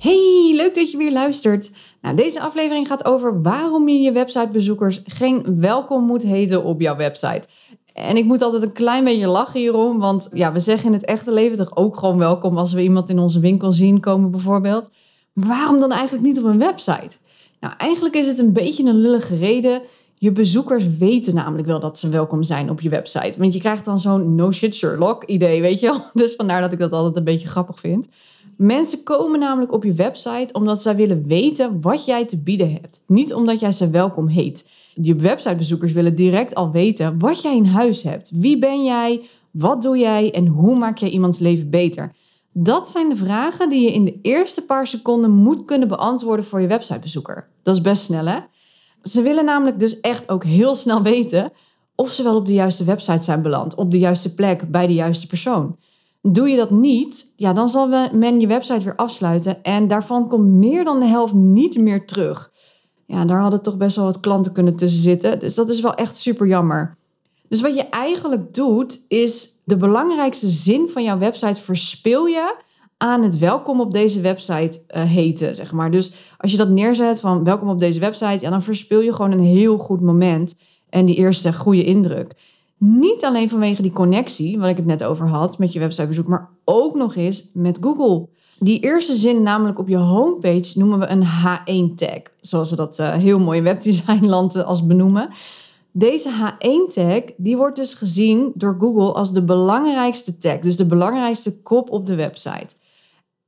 Hey, leuk dat je weer luistert. Nou, deze aflevering gaat over waarom je je websitebezoekers geen welkom moet heten op jouw website. En ik moet altijd een klein beetje lachen hierom, want ja, we zeggen in het echte leven toch ook gewoon welkom als we iemand in onze winkel zien komen bijvoorbeeld. Maar waarom dan eigenlijk niet op een website? Nou, eigenlijk is het een beetje een lullige reden. Je bezoekers weten namelijk wel dat ze welkom zijn op je website. Want je krijgt dan zo'n no shit Sherlock idee, weet je wel. Dus vandaar dat ik dat altijd een beetje grappig vind. Mensen komen namelijk op je website omdat zij willen weten wat jij te bieden hebt. Niet omdat jij ze welkom heet. Je websitebezoekers willen direct al weten wat jij in huis hebt. Wie ben jij? Wat doe jij? En hoe maak jij iemands leven beter? Dat zijn de vragen die je in de eerste paar seconden moet kunnen beantwoorden voor je websitebezoeker. Dat is best snel, hè? Ze willen namelijk dus echt ook heel snel weten of ze wel op de juiste website zijn beland, op de juiste plek, bij de juiste persoon. Doe je dat niet, ja, dan zal men je website weer afsluiten en daarvan komt meer dan de helft niet meer terug. Ja, daar hadden toch best wel wat klanten kunnen tussen zitten, dus dat is wel echt super jammer. Dus wat je eigenlijk doet, is de belangrijkste zin van jouw website verspil je aan het welkom op deze website uh, heten, zeg maar. Dus als je dat neerzet van welkom op deze website, ja, dan verspil je gewoon een heel goed moment en die eerste goede indruk. Niet alleen vanwege die connectie, wat ik het net over had met je websitebezoek, maar ook nog eens met Google. Die eerste zin, namelijk op je homepage, noemen we een H1-tag. Zoals we dat uh, heel mooi webdesignland als benoemen. Deze H1-tag die wordt dus gezien door Google als de belangrijkste tag. Dus de belangrijkste kop op de website.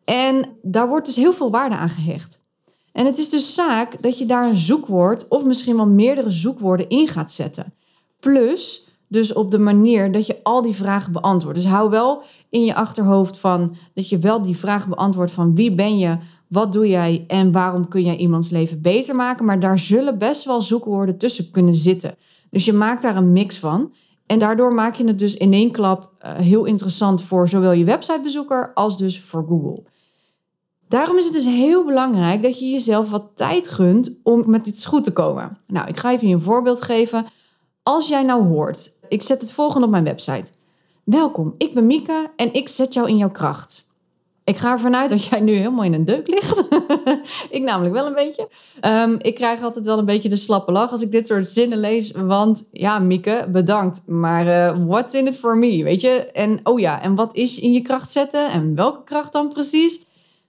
En daar wordt dus heel veel waarde aan gehecht. En het is dus zaak dat je daar een zoekwoord of misschien wel meerdere zoekwoorden in gaat zetten. Plus dus op de manier dat je al die vragen beantwoordt. Dus hou wel in je achterhoofd van dat je wel die vragen beantwoordt van wie ben je, wat doe jij en waarom kun jij iemands leven beter maken. Maar daar zullen best wel zoekwoorden tussen kunnen zitten. Dus je maakt daar een mix van. En daardoor maak je het dus in één klap eh, heel interessant voor zowel je websitebezoeker als dus voor Google. Daarom is het dus heel belangrijk dat je jezelf wat tijd gunt om met iets goed te komen. Nou, ik ga even je een voorbeeld geven. Als jij nou hoort, ik zet het volgende op mijn website. Welkom, ik ben Mieke en ik zet jou in jouw kracht. Ik ga ervan uit dat jij nu helemaal in een deuk ligt. ik namelijk wel een beetje. Um, ik krijg altijd wel een beetje de slappe lach als ik dit soort zinnen lees. Want ja, Mieke, bedankt. Maar uh, what's in it for me? Weet je? En oh ja, en wat is in je kracht zetten? En welke kracht dan precies?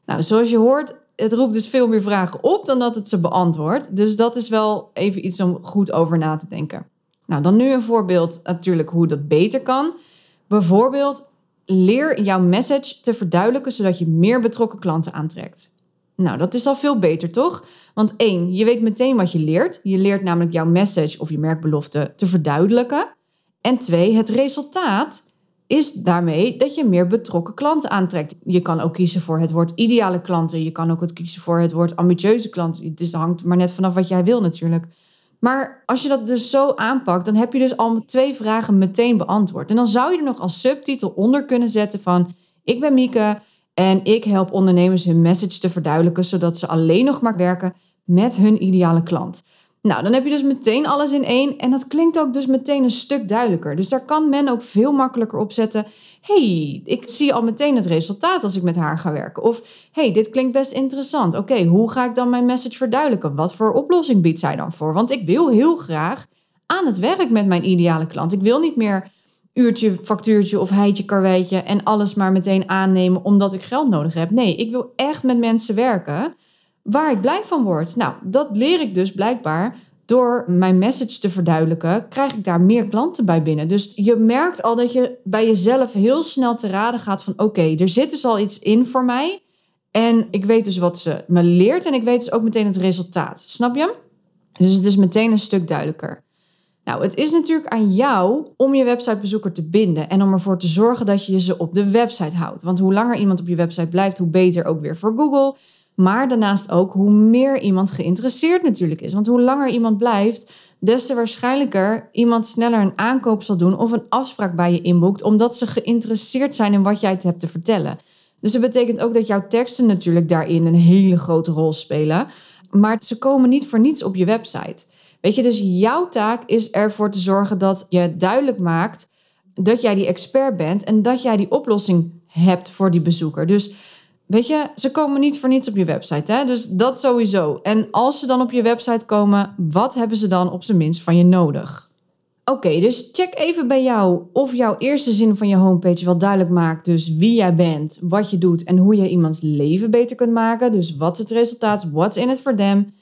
Nou, zoals je hoort, het roept dus veel meer vragen op dan dat het ze beantwoordt. Dus dat is wel even iets om goed over na te denken. Nou, dan nu een voorbeeld natuurlijk hoe dat beter kan. Bijvoorbeeld, leer jouw message te verduidelijken zodat je meer betrokken klanten aantrekt. Nou, dat is al veel beter, toch? Want één, je weet meteen wat je leert. Je leert namelijk jouw message of je merkbelofte te verduidelijken. En twee, het resultaat is daarmee dat je meer betrokken klanten aantrekt. Je kan ook kiezen voor het woord ideale klanten. Je kan ook het kiezen voor het woord ambitieuze klanten. Het hangt maar net vanaf wat jij wil natuurlijk. Maar als je dat dus zo aanpakt, dan heb je dus al twee vragen meteen beantwoord. En dan zou je er nog als subtitel onder kunnen zetten van... Ik ben Mieke en ik help ondernemers hun message te verduidelijken... zodat ze alleen nog maar werken met hun ideale klant. Nou, dan heb je dus meteen alles in één en dat klinkt ook dus meteen een stuk duidelijker. Dus daar kan men ook veel makkelijker op zetten. hey, ik zie al meteen het resultaat als ik met haar ga werken. Of hey, dit klinkt best interessant. Oké, hoe ga ik dan mijn message verduidelijken? Wat voor oplossing biedt zij dan voor? Want ik wil heel graag aan het werk met mijn ideale klant. Ik wil niet meer uurtje, factuurtje of heitje, karweitje en alles maar meteen aannemen omdat ik geld nodig heb. Nee, ik wil echt met mensen werken waar ik blij van word. Nou, dat leer ik dus blijkbaar door mijn message te verduidelijken, krijg ik daar meer klanten bij binnen. Dus je merkt al dat je bij jezelf heel snel te raden gaat van oké, er zit dus al iets in voor mij. En ik weet dus wat ze me leert en ik weet dus ook meteen het resultaat. Snap je? Dus het is meteen een stuk duidelijker. Nou, het is natuurlijk aan jou om je websitebezoeker te binden en om ervoor te zorgen dat je ze op de website houdt. Want hoe langer iemand op je website blijft, hoe beter ook weer voor Google. Maar daarnaast ook hoe meer iemand geïnteresseerd natuurlijk is. Want hoe langer iemand blijft, des te waarschijnlijker iemand sneller een aankoop zal doen of een afspraak bij je inboekt, omdat ze geïnteresseerd zijn in wat jij hebt te vertellen. Dus dat betekent ook dat jouw teksten natuurlijk daarin een hele grote rol spelen. Maar ze komen niet voor niets op je website. Weet je, dus jouw taak is ervoor te zorgen dat je duidelijk maakt dat jij die expert bent en dat jij die oplossing hebt voor die bezoeker. Dus weet je, ze komen niet voor niets op je website. Hè? Dus dat sowieso. En als ze dan op je website komen, wat hebben ze dan op zijn minst van je nodig? Oké, dus check even bij jou of jouw eerste zin van je homepage wel duidelijk maakt. Dus wie jij bent, wat je doet en hoe je iemands leven beter kunt maken. Dus wat is het resultaat, what's in it for them.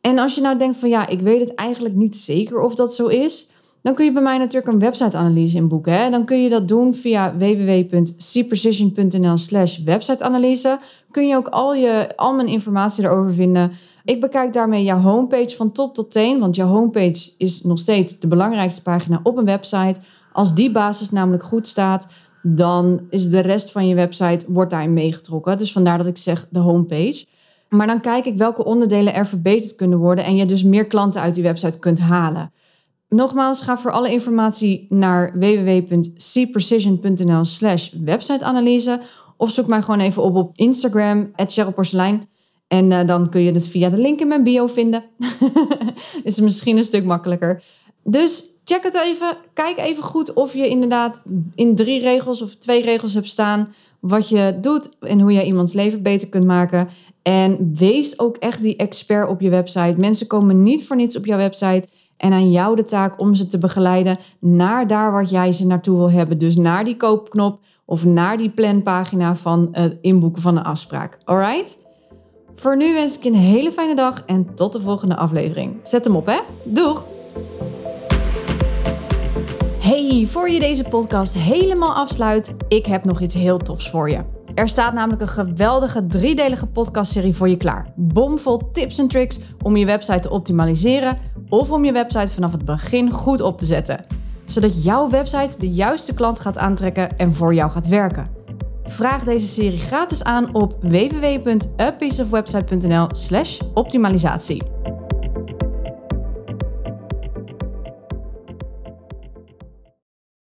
En als je nou denkt van ja, ik weet het eigenlijk niet zeker of dat zo is, dan kun je bij mij natuurlijk een websiteanalyse inboeken. Hè? Dan kun je dat doen via www.cprecision.nl slash websiteanalyse. Kun je ook al, je, al mijn informatie erover vinden. Ik bekijk daarmee jouw homepage van top tot teen, want jouw homepage is nog steeds de belangrijkste pagina op een website. Als die basis namelijk goed staat, dan is de rest van je website wordt daarin meegetrokken. Dus vandaar dat ik zeg de homepage. Maar dan kijk ik welke onderdelen er verbeterd kunnen worden en je dus meer klanten uit die website kunt halen. Nogmaals, ga voor alle informatie naar www.cprecision.nl slash websiteanalyse of zoek mij gewoon even op op Instagram, Porcelein. En uh, dan kun je het via de link in mijn bio vinden. is misschien een stuk makkelijker. Dus check het even. Kijk even goed of je inderdaad in drie regels of twee regels hebt staan wat je doet en hoe je iemands leven beter kunt maken. En wees ook echt die expert op je website. Mensen komen niet voor niets op jouw website. En aan jou de taak om ze te begeleiden naar daar waar jij ze naartoe wil hebben. Dus naar die koopknop of naar die planpagina van het inboeken van een afspraak. Alright? Voor nu wens ik je een hele fijne dag en tot de volgende aflevering. Zet hem op, hè? Doeg! Hey, voor je deze podcast helemaal afsluit, ik heb nog iets heel tofs voor je. Er staat namelijk een geweldige driedelige podcastserie voor je klaar. Bomvol tips en tricks om je website te optimaliseren of om je website vanaf het begin goed op te zetten. Zodat jouw website de juiste klant gaat aantrekken en voor jou gaat werken. Vraag deze serie gratis aan op www.apieceofwebsite.nl/optimalisatie.